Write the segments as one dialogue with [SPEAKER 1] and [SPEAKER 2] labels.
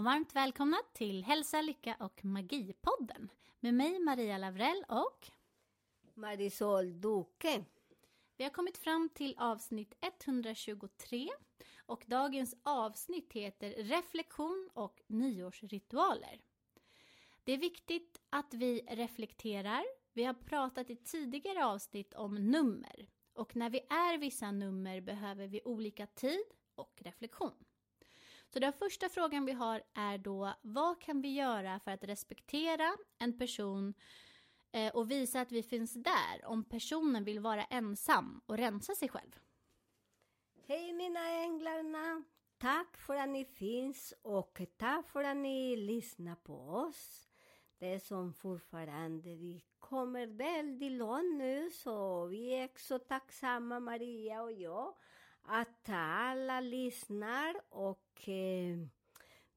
[SPEAKER 1] Och varmt välkomna till Hälsa, Lycka och Magipodden med mig Maria Lavrell och
[SPEAKER 2] Marisol Duque.
[SPEAKER 1] vi har kommit fram till avsnitt 123 och dagens avsnitt heter Reflektion och nyårsritualer. Det är viktigt att vi reflekterar. Vi har pratat i tidigare avsnitt om nummer och när vi är vissa nummer behöver vi olika tid och reflektion. Så den första frågan vi har är då vad kan vi göra för att respektera en person eh, och visa att vi finns där om personen vill vara ensam och rensa sig själv?
[SPEAKER 2] Hej mina änglarna! Tack för att ni finns och tack för att ni lyssnar på oss. Det är som fortfarande, vi kommer väldigt långt nu så vi är så tacksamma Maria och jag att alla lyssnar och eh,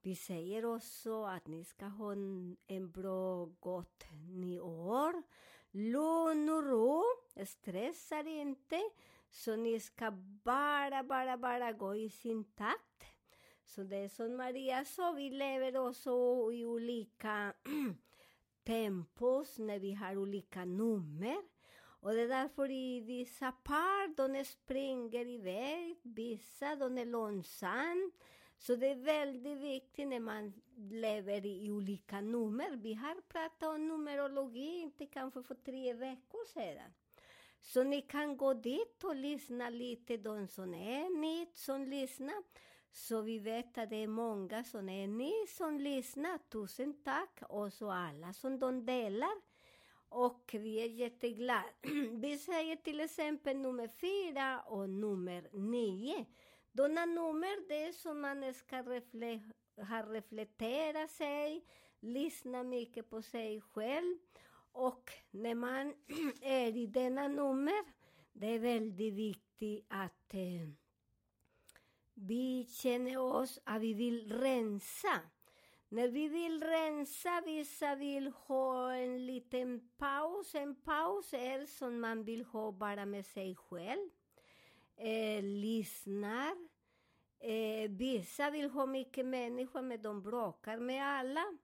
[SPEAKER 2] vi säger också att ni ska ha en, en bra, gott nyår. Lugn och ro, stressa inte. Så ni ska bara, bara, bara gå i sin takt. Så det är som Maria sa, vi lever också i olika tempos när vi har olika nummer. Och det är därför i vissa par, de springer iväg, vissa de är långsamma. Så det är väldigt viktigt när man lever i olika nummer. Vi har pratat om numerologi, inte kanske för tre veckor sedan. Så ni kan gå dit och lyssna lite, de som är nytt som lyssnar. Så vi vet att det är många som är ni som lyssnar. Tusen tack! Och så alla som de delar. Och vi är jätteglada. Vi säger till exempel nummer fyra och nummer nio. Dona nummer, det är som man ska refle ha reflekterat sig, lyssna mycket på sig själv. Och när man är i denna nummer, det är väldigt viktigt att eh, vi känner oss att vi vill rensa. När vi vill rensa, vissa vill ha en liten paus. En paus är som man vill ha bara med sig själv. Eh, lyssnar. Eh, vissa vill ha mycket människor, men de bråkar med alla.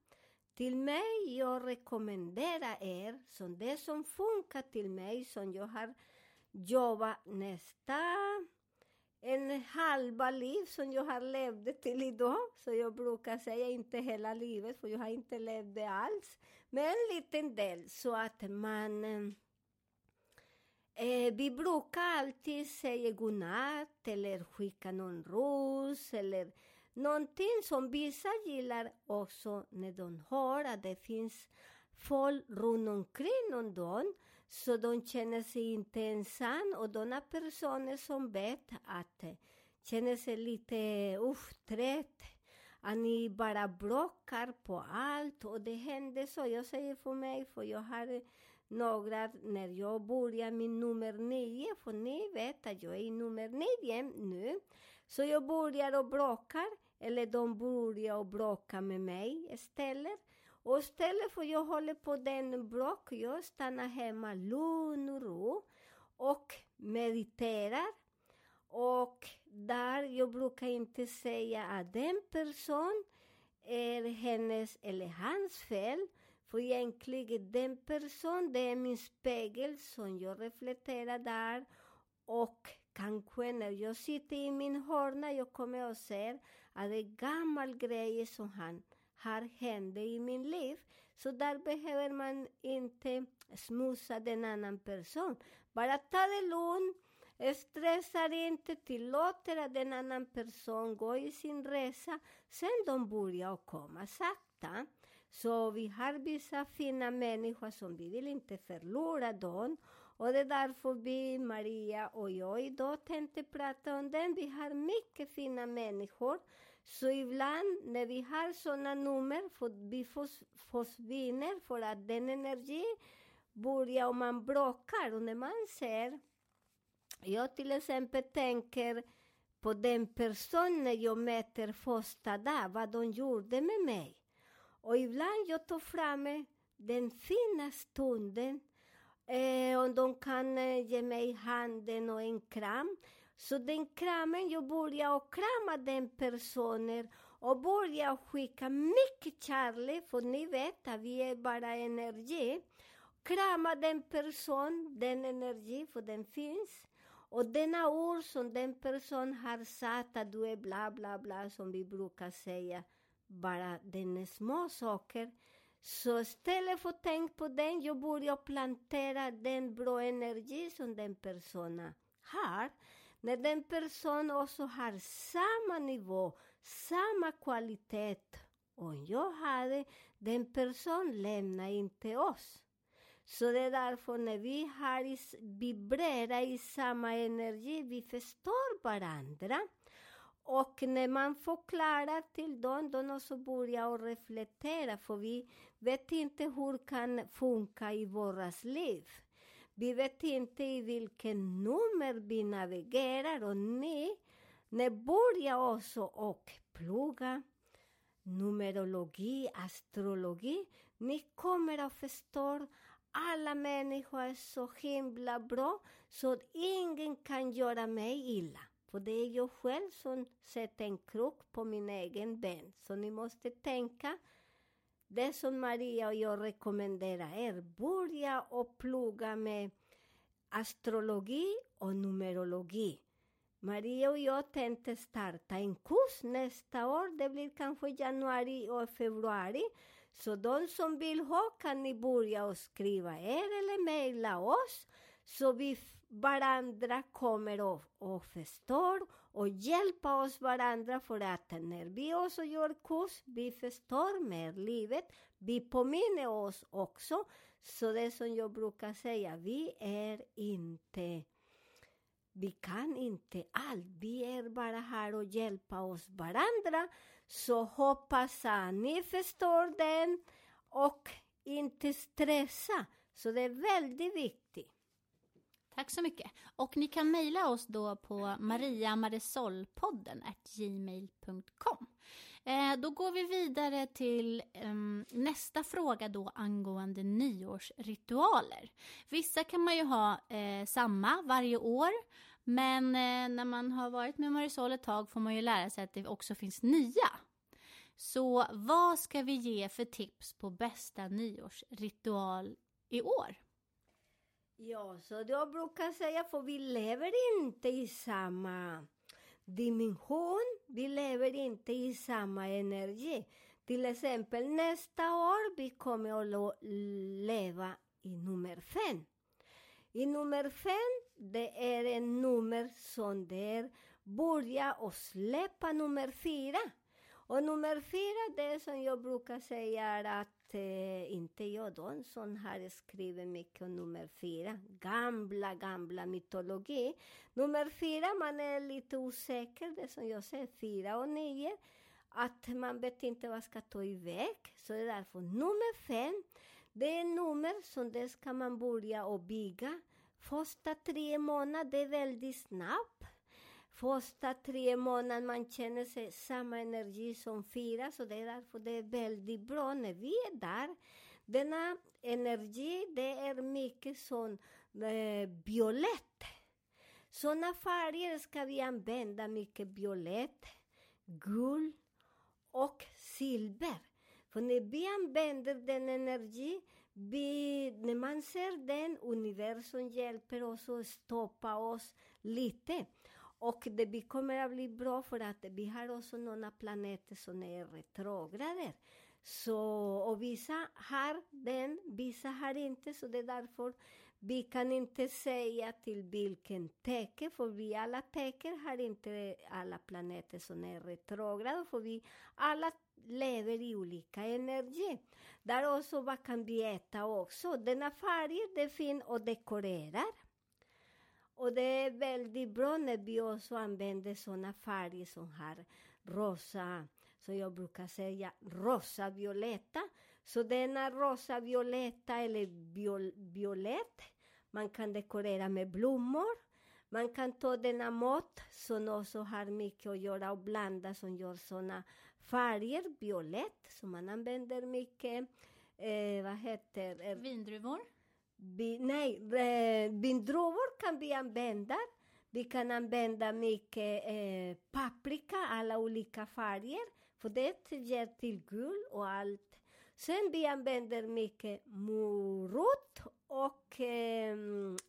[SPEAKER 2] Till mig, jag rekommenderar er, som det som funkar till mig, som jag har jobbat nästan en halva liv som jag har levt till idag. Så jag brukar säga inte hela livet, för jag har inte levt det alls. Men en liten del, så att man... Eh, vi brukar alltid säga godnatt eller skicka någon ros eller någonting som vissa gillar också när de hör att det finns folk runt omkring dem så de känner sig inte ensam och de personer som vet att känner sig lite usch, trött, att ni bara bråkar på allt och det händer så. Jag säger för mig, för jag har några, när jag börjar min nummer nio, för ni vet att jag är nummer nio nu, så jag börjar och bråkar, eller de börjar och bråka med mig istället. Och istället för att jag håller på den bråk, jag stannar hemma lugn och ro och mediterar. Och där jag brukar inte säga att den person är hennes eller hans fel. För egentligen den person, det är min spegel som jag reflekterar där. Och kanske när jag sitter i min hörna, jag kommer och ser att det är gamla grejer som han har hänt i min liv. Så där behöver man inte smutsa den annan person. Bara ta det lugnt, stressa inte, tillåter att den annan person går i sin resa. Sen de börjar komma sakta. Så vi har vissa fina människor som vi vill inte förlora dem. Och det är därför vi, Maria och jag, idag tänkte prata om den. Vi har mycket fina människor. Så ibland när vi har sådana nummer, för vi försvinner för att den energi börjar och man bråkar. Och när man ser, jag till exempel tänker på den personen jag möter första dagen, vad de gjorde med mig. Och ibland jag tar fram eh, den fina stunden eh, och de kan eh, ge mig handen och en kram. Så den kramen, jag börjar och krama den personen och börjar skicka mycket kärlek, för ni vet att vi är bara energi. Krama den person, den energi, för den finns. Och denna ord som den person har sagt att du är bla bla bla, som vi brukar säga, bara den små saker. Så istället för att tänka på den, jag börjar plantera den bra energi som den personen har. När den personen också har samma nivå, samma kvalitet om jag hade, den personen lämnar inte oss. Så det är därför när vi har vibrerar i samma energi, vi förstår varandra. Och när man förklarar till dem, de också börjar reflektera, för vi vet inte hur det kan funka i våras liv. Vi vet inte i vilken nummer vi navigerar och ni, ni börjar också och plugga numerologi, astrologi. Ni kommer att förstå alla människor är så himla bra så ingen kan göra mig illa. För det är jag själv som sätter en krok på min egen ben. Så ni måste tänka det som Maria och jag rekommenderar er, börja och plugga med astrologi och numerologi. Maria och jag tänkte starta en kurs nästa år, det blir kanske januari och februari. Så de som vill ha kan ni börja och skriva er eller mejla oss så vi varandra kommer och, och förstår och hjälpa oss varandra för att när vi också gör kurs, vi förstår mer livet. Vi påminner oss också. Så det som jag brukar säga, vi är inte vi kan inte allt. Vi är bara här och hjälpa oss varandra. Så hoppas att ni förstår den och inte stressa. Så det är väldigt viktigt.
[SPEAKER 1] Tack så mycket. Och ni kan mejla oss då på mariamarisolpodden gmail.com. Eh, då går vi vidare till eh, nästa fråga då angående nyårsritualer. Vissa kan man ju ha eh, samma varje år, men eh, när man har varit med Marisol ett tag får man ju lära sig att det också finns nya. Så vad ska vi ge för tips på bästa nyårsritual i år?
[SPEAKER 2] Ja, så jag brukar säga, för vi lever inte i samma dimension, vi lever inte i samma energi. Till exempel nästa år vi kommer att leva i nummer fem. I nummer fem, det är en nummer som där börjar och släppa nummer fyra. Och nummer fyra, det är som jag brukar säga att att eh, inte jag, de som har skrivit mycket om nummer fyra, gamla, gamla mytologi. Nummer fyra, man är lite osäker, det som jag säger, fyra och nio, att man vet inte vad ska ta iväg. Så det är därför nummer fem, det är nummer som det ska man börja och bygga. Första tre månader är väldigt snabbt första tre månaderna man känner sig samma energi som fyra, så det är därför det är väldigt bra när vi är där. Denna energi, det är mycket som eh, violett. Sådana färger ska vi använda mycket violett, guld och silver. För när vi använder den energi, vi, när man ser den, universum hjälper oss att stoppa oss lite. Och det kommer att bli bra för att vi har också några planeter som är retrograder. Så, och vissa har den, vissa har inte, så det är därför Vi kan inte säga till vilken tecken, för vi alla tecken har inte alla planeter som är retrograda, för vi alla lever i olika energi. Där också vad kan vi äta också. Denna färg, det fin och dekorerar. Och det är väldigt bra när vi också använder sådana färger som har rosa, som jag brukar säga, rosa violetta. Så denna rosa violetta eller viol, violett, man kan dekorera med blommor. Man kan ta denna mat som också har mycket att göra och blanda som gör sådana färger, violett, som man använder mycket. Eh, vad heter
[SPEAKER 1] eh, Vindruvor?
[SPEAKER 2] Vi, nej, eh, vindruvor kan vi använda. Vi kan använda mycket eh, paprika, alla olika färger. För det ger till gul och allt. Sen vi använder mycket morot och eh,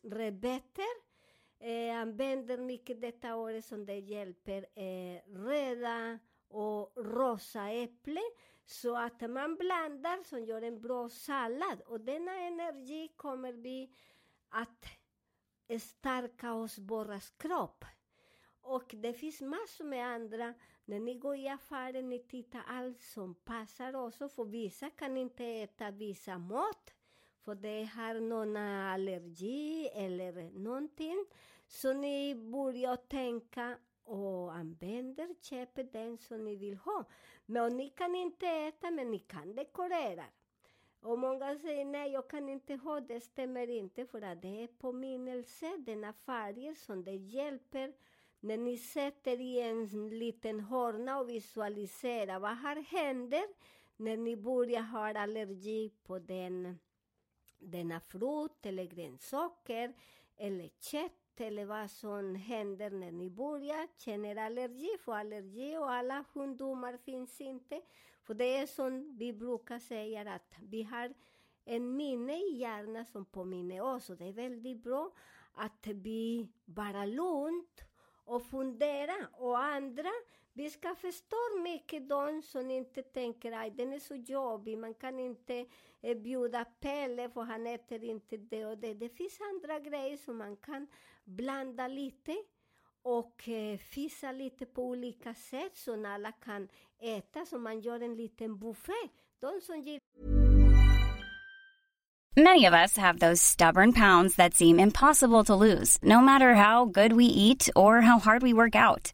[SPEAKER 2] rödbetor. Eh, använder mycket detta året som det hjälper eh, röda och rosa äpple. Så att man blandar som gör en bra sallad. Och denna energi kommer vi att stärka oss våras kropp. Och det finns massor med andra. När ni går i affären, ni tittar allt som passar också. För vissa kan inte äta vissa mat. För det har någon allergi eller någonting. Så ni börjar tänka och använder, köper den som ni vill ha. Men ni kan inte äta, men ni kan dekorera. Och många säger nej, jag kan inte ha det, stämmer inte för att det är påminnelse, denna färger som det hjälper när ni sätter i en liten hörna och visualiserar vad här händer när ni börjar ha allergi på den, denna frukt eller grönsaker eller kött eller vad som händer när ni börjar känner allergi. För allergi och alla sjukdomar finns inte. För det är som vi brukar säga att vi har en minne i hjärnan som påminner oss. Och det är väldigt bra att vi bara lugnt och fundera. Och andra, vi ska förstå mycket de som inte tänker att den är så jobbig, man kan inte eh, bjuda Pelle för han äter inte det och det. Det finns andra grejer som man kan blanda lite och eh, fisa lite på olika sätt så alla kan äta, så man gör en liten buffé. De som
[SPEAKER 3] Many of us have those stubborn pounds that seem impossible to lose, no matter how good we eat or how hard we work out.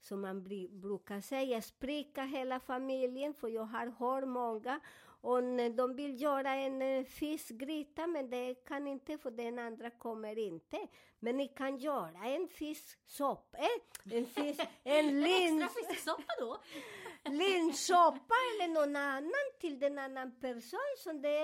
[SPEAKER 2] som man brukar säga, spricka hela familjen, för jag har hört många och de vill göra en eh, fiskgryta, men det kan inte för den andra kommer inte. Men ni kan göra en fisksoppa, eh, en, fisk, en lins...
[SPEAKER 1] Extra fisksoppa då?
[SPEAKER 2] linssoppa eller någon annan till den annan person. Så det,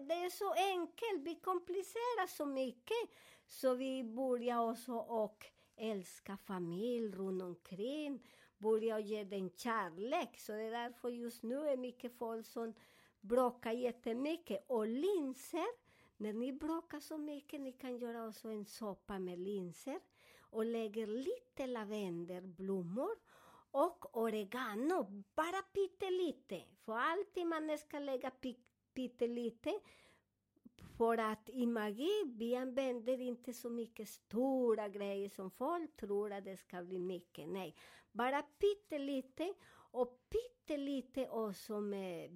[SPEAKER 2] det är så enkelt, vi komplicerar så mycket. Så vi börjar också och älska familj runt omkring, börja ge den kärlek. Så det är därför just nu är mycket folk som bråkar jättemycket. Och linser, när ni bråkar så mycket, ni kan göra också en soppa med linser och lägger lite lavendelblommor och oregano, bara pyttelite. För alltid man ska lägga pyttelite för att i magi, vi använder inte så mycket stora grejer som folk tror att det ska bli mycket. Nej, bara pyttelite och pyttelite också med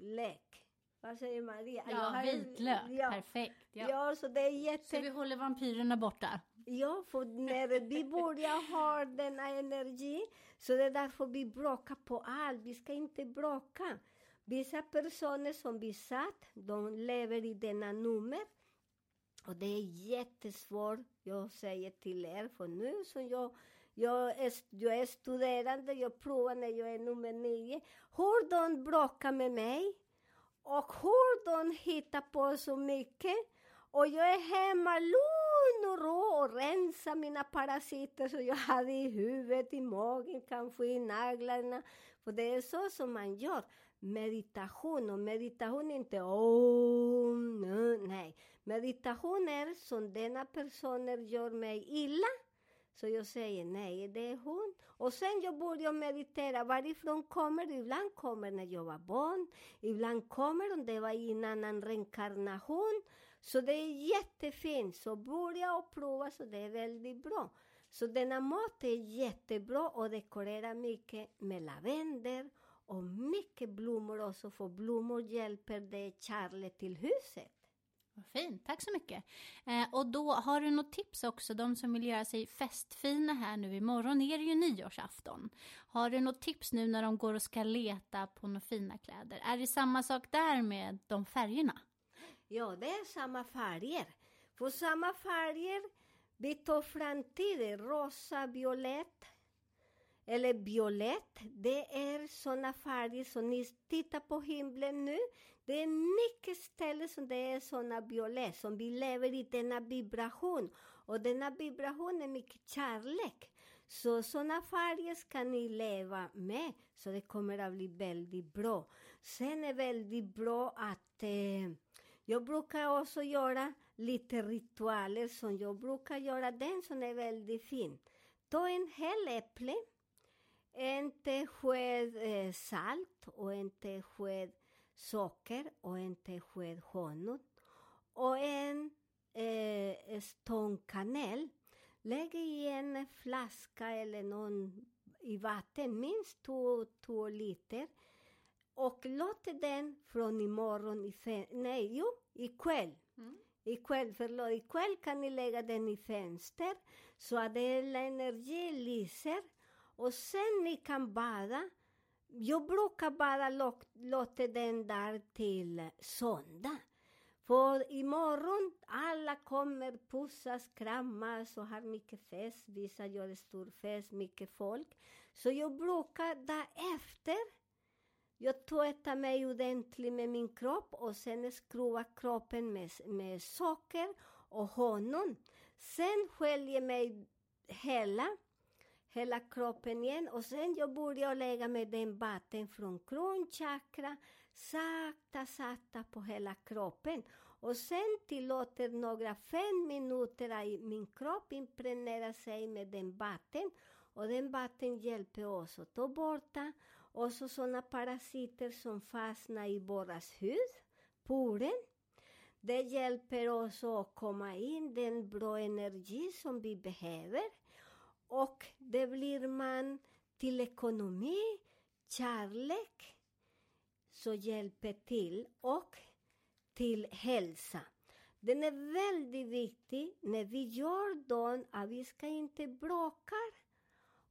[SPEAKER 2] lek. Vad säger Maria?
[SPEAKER 1] Ja,
[SPEAKER 2] har-
[SPEAKER 1] vitlök.
[SPEAKER 2] Ja.
[SPEAKER 1] Perfekt. Ja.
[SPEAKER 2] Ja, så det är jätte...
[SPEAKER 1] Så vi håller vampyrerna borta.
[SPEAKER 2] Ja, för när vi börjar ha denna energi, så det är därför vi bråkar på allt. Vi ska inte bråka. Vissa personer som vi satt, de lever i denna nummer. Och det är jättesvårt, jag säger till er, för nu som jag, jag, är, jag är studerande, jag provar när jag är nummer nio, hur de bråkar med mig och hur de hittar på så mycket. Och jag är hemma lugn och ro och rensar mina parasiter som jag hade i huvudet, i magen, kanske i naglarna. För det är så som man gör. Meditation, och meditation är inte om, oh, nej. Meditation är som denna personer gör mig illa. Så jag säger nej, e det är hon. Och sen jag börjar meditera. Varifrån kommer det? Ibland kommer när jag var barn. Ibland kommer om det var i en annan reinkarnation. Så det är jättefint. Så börja och prova, så det är väldigt bra. Så denna mat är jättebra och dekorera mycket med lavendel och mycket blommor också, för blommor hjälper det kärlek till huset.
[SPEAKER 1] Vad fint, tack så mycket. Eh, och då har du något tips också, de som vill göra sig festfina här nu imorgon är det ju nyårsafton. Har du något tips nu när de går och ska leta på några fina kläder? Är det samma sak där med de färgerna?
[SPEAKER 2] Ja, det är samma färger. För samma färger, vi tar framtiden, rosa, violett eller violett. Det är såna färger som ni tittar på himlen nu. Det är mycket ställen som det är såna violett, som vi lever i denna vibration. Och denna vibration är mycket kärlek. Så såna färger ska ni leva med, så det kommer att bli väldigt bra. Sen är det väldigt bra att eh, jag brukar också göra lite ritualer som jag brukar göra, den som är väldigt fin. Ta en hel äpple, en tesked eh, salt och en tesked socker och en tesked honung och en eh, stång kanel. Lägg i en flaska eller någon i vatten, minst två, två liter. Och låt den från imorgon, i fe- nej, jo, ikväll. Ikväll, förlåt, ikväll kan ni lägga den i fönster så att hela energi lyser. Och sen ni kan bada. Jag brukar bara låta den där till söndag. För imorgon alla kommer pussas, kramas och har mycket fest. Vissa gör stor fest, mycket folk. Så jag brukar därefter jag tvättar mig ordentligt med min kropp och sen skruvar kroppen med, med socker och honung. Sen sköljer mig hela, hela kroppen igen och sen jag börjar lägga med den vatten från kronchakra sakta, sakta på hela kroppen. Och sen tillåter några fem minuter att min kropp impregnera sig med den vatten. Och den vatten hjälper oss att ta borta också sådana parasiter som fastnar i våras hud, poren. Det hjälper oss att komma in den bra energi som vi behöver. Och det blir man till ekonomi, kärlek, så hjälper till och till hälsa. Den är väldigt viktig när vi gör dem att vi ska inte bråka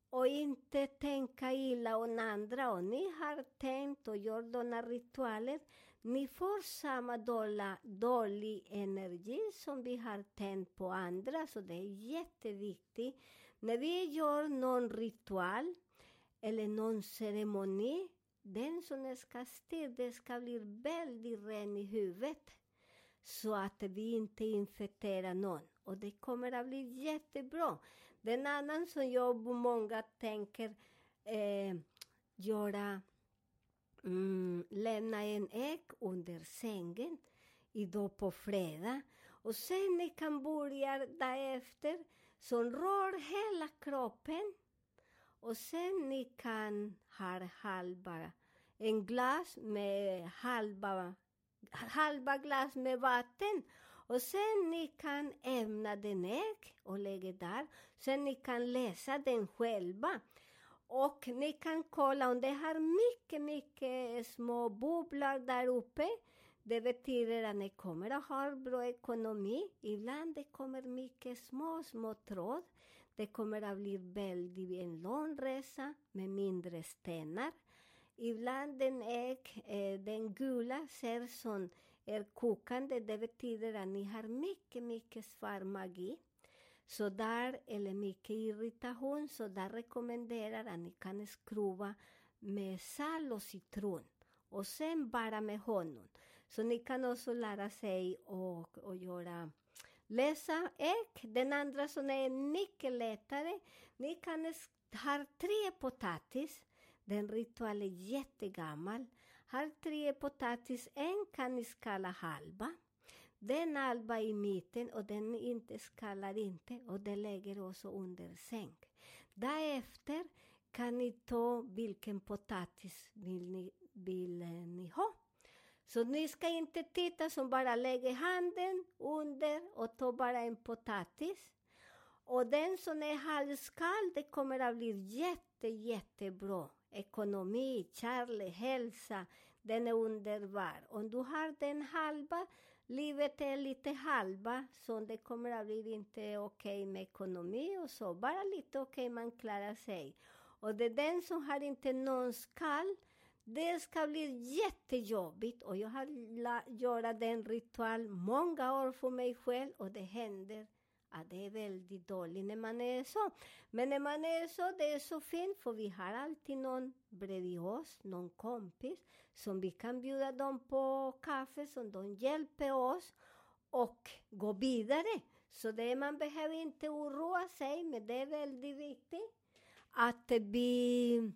[SPEAKER 2] och inte tänka illa om andra. Och ni har tänkt och gjort denna ritualer, ni får samma dåliga, dålig energi som vi har tänkt på andra. Så det är jätteviktigt. När vi gör någon ritual eller någon ceremoni, den som ska styra, ska bli väldigt ren i huvudet. Så att vi inte infekterar någon. Och det kommer att bli jättebra. Den annan som jag många tänker eh, göra, mm, lämna en ägg under sängen idag på fredag. Och sen ni kan börja därefter, som rör hela kroppen. Och sen ni kan ha halva, en glas med halva, halva glas med vatten. Och sen ni kan ämna den ägg och lägga där. Sen ni kan läsa den själva. Och ni kan kolla om det har mycket, mycket små bubblor där uppe. Det betyder att ni kommer att ha bra ekonomi. Ibland det kommer mycket små, små tråd. Det kommer att bli väldigt en lång resa med mindre stenar. Ibland den ägg, eh, den gula ser som är kokande. Det betyder att ni har mycket, mycket svår magi. Så där, eller mycket irritation, så där rekommenderar att ni kan skruva med salt och citron. Och sen bara med honung. Så ni kan också lära sig att, och göra läsa ägg. Den andra som är mycket lättare. Ni kan ha tre potatis. Den ritualen är jättegammal. Har tre potatis, en kan ni skala halva. Den halva i mitten och den inte skalar inte och den lägger också under säng. Därefter kan ni ta vilken potatis vill ni, vill eh, ni ha. Så ni ska inte titta som bara lägger handen under och tar bara en potatis. Och den som är halvskall, det kommer att bli jätte, jättebra. Ekonomi, kärlek, hälsa, den är underbar. Om du har den halva, livet är lite halva, så det kommer att bli inte okej okay med ekonomi och så. Bara lite okej, okay, man klarar sig. Och det är den som har inte någon skall, det ska bli jättejobbigt och jag har gjort den ritual många år för mig själv och det händer att det är väldigt dåligt när man är så. Men när man är så, det är så fint för vi har alltid någon bredvid oss, någon kompis som vi kan bjuda dem på kaffe, som de hjälper oss och gå vidare. Så det man behöver inte oroa sig, men det är väldigt viktigt att vi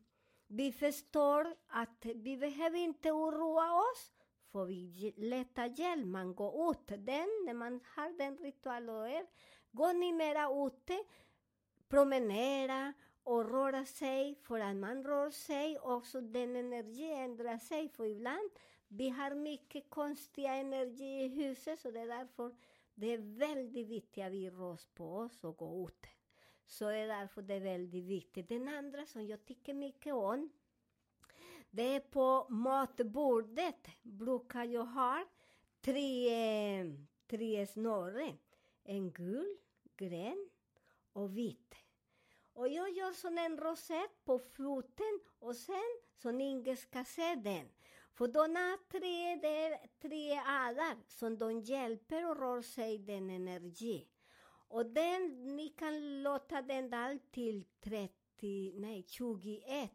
[SPEAKER 2] vi förstår att vi behöver inte oroa oss, för vi letar hjälp. Man går ut. Den, när man har den ritualen, går ni mera ute, promenera och röra sig, för att man rör sig också, den energi ändrar sig. För ibland vi har mycket konstiga energi i huset, så det är därför det är väldigt viktigt att vi rör på oss och går ut. Så är därför det är väldigt viktigt. Den andra som jag tycker mycket om, det är på matbordet brukar jag ha tre, tre snören. En gul, grön och vit. Och jag gör som en rosett på foten och sen så ingen ska se den. För de har tre, tre adar som de hjälper och rör sig den energi. Och den, ni kan låta den där till 30, nej 21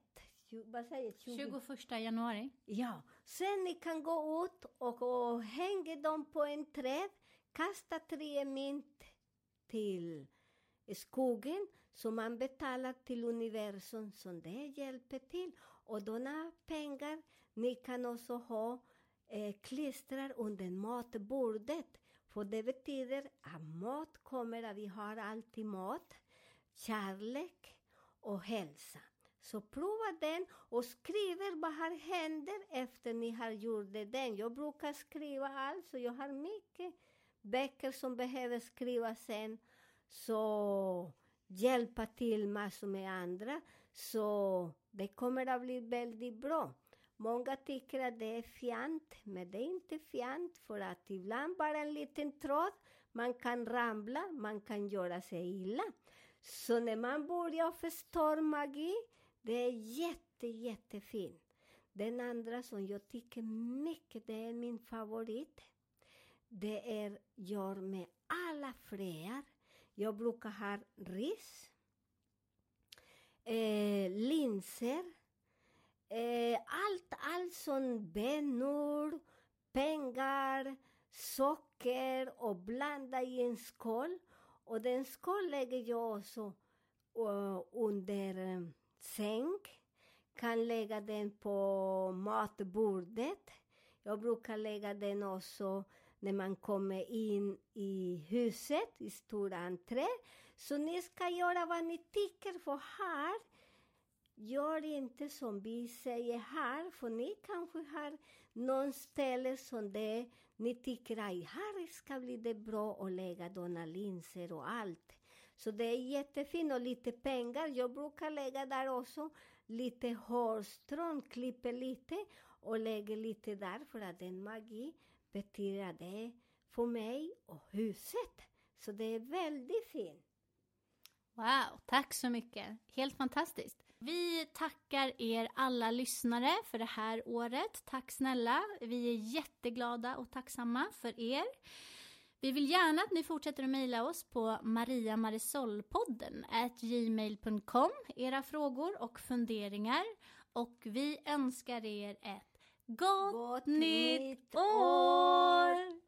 [SPEAKER 2] vad säger
[SPEAKER 1] 20... 21 januari.
[SPEAKER 2] Ja. Sen ni kan gå ut och, och hänga dem på en träd, kasta tre mynt till skogen, så man betalar till universum som det hjälper till. Och dona pengar ni kan också ha eh, klistrar under matbordet. För det betyder att mat kommer, att vi har alltid mat, kärlek och hälsa. Så prova den och skriv vad som händer efter ni har gjort den. Jag brukar skriva allt, så jag har mycket böcker som behöver skrivas sen. Så hjälpa till massor med andra. Så det kommer att bli väldigt bra. Många tycker att det är fjant, men det är inte fjant för att ibland bara en liten tråd, man kan ramla, man kan göra sig illa. Så när man börjar förstå magi, det är jätte, jättefint. Den andra som jag tycker mycket, det är min favorit. Det är gör med alla fröer. Jag brukar ha ris, eh, linser, eh, allt, allt som bönor, pengar, socker och blanda i en skål. Och den skål lägger jag också uh, under eh, säng, kan lägga den på matbordet. Jag brukar lägga den också när man kommer in i huset, i stora entré. Så ni ska göra vad ni tycker, för här Gör inte som vi säger här, för ni kanske har någon ställe som det, ni tycker att här ska bli det bra att lägga dona linser och allt. Så det är jättefint och lite pengar. Jag brukar lägga där också lite hårstrån, klipper lite och lägger lite där för att den magi betyder det för mig och huset. Så det är väldigt fint.
[SPEAKER 1] Wow, tack så mycket. Helt fantastiskt. Vi tackar er alla lyssnare för det här året. Tack snälla. Vi är jätteglada och tacksamma för er. Vi vill gärna att ni fortsätter att mejla oss på mariamarisolpodden gmail.com era frågor och funderingar. Och vi önskar er ett gott,
[SPEAKER 2] Gott nytt
[SPEAKER 1] år!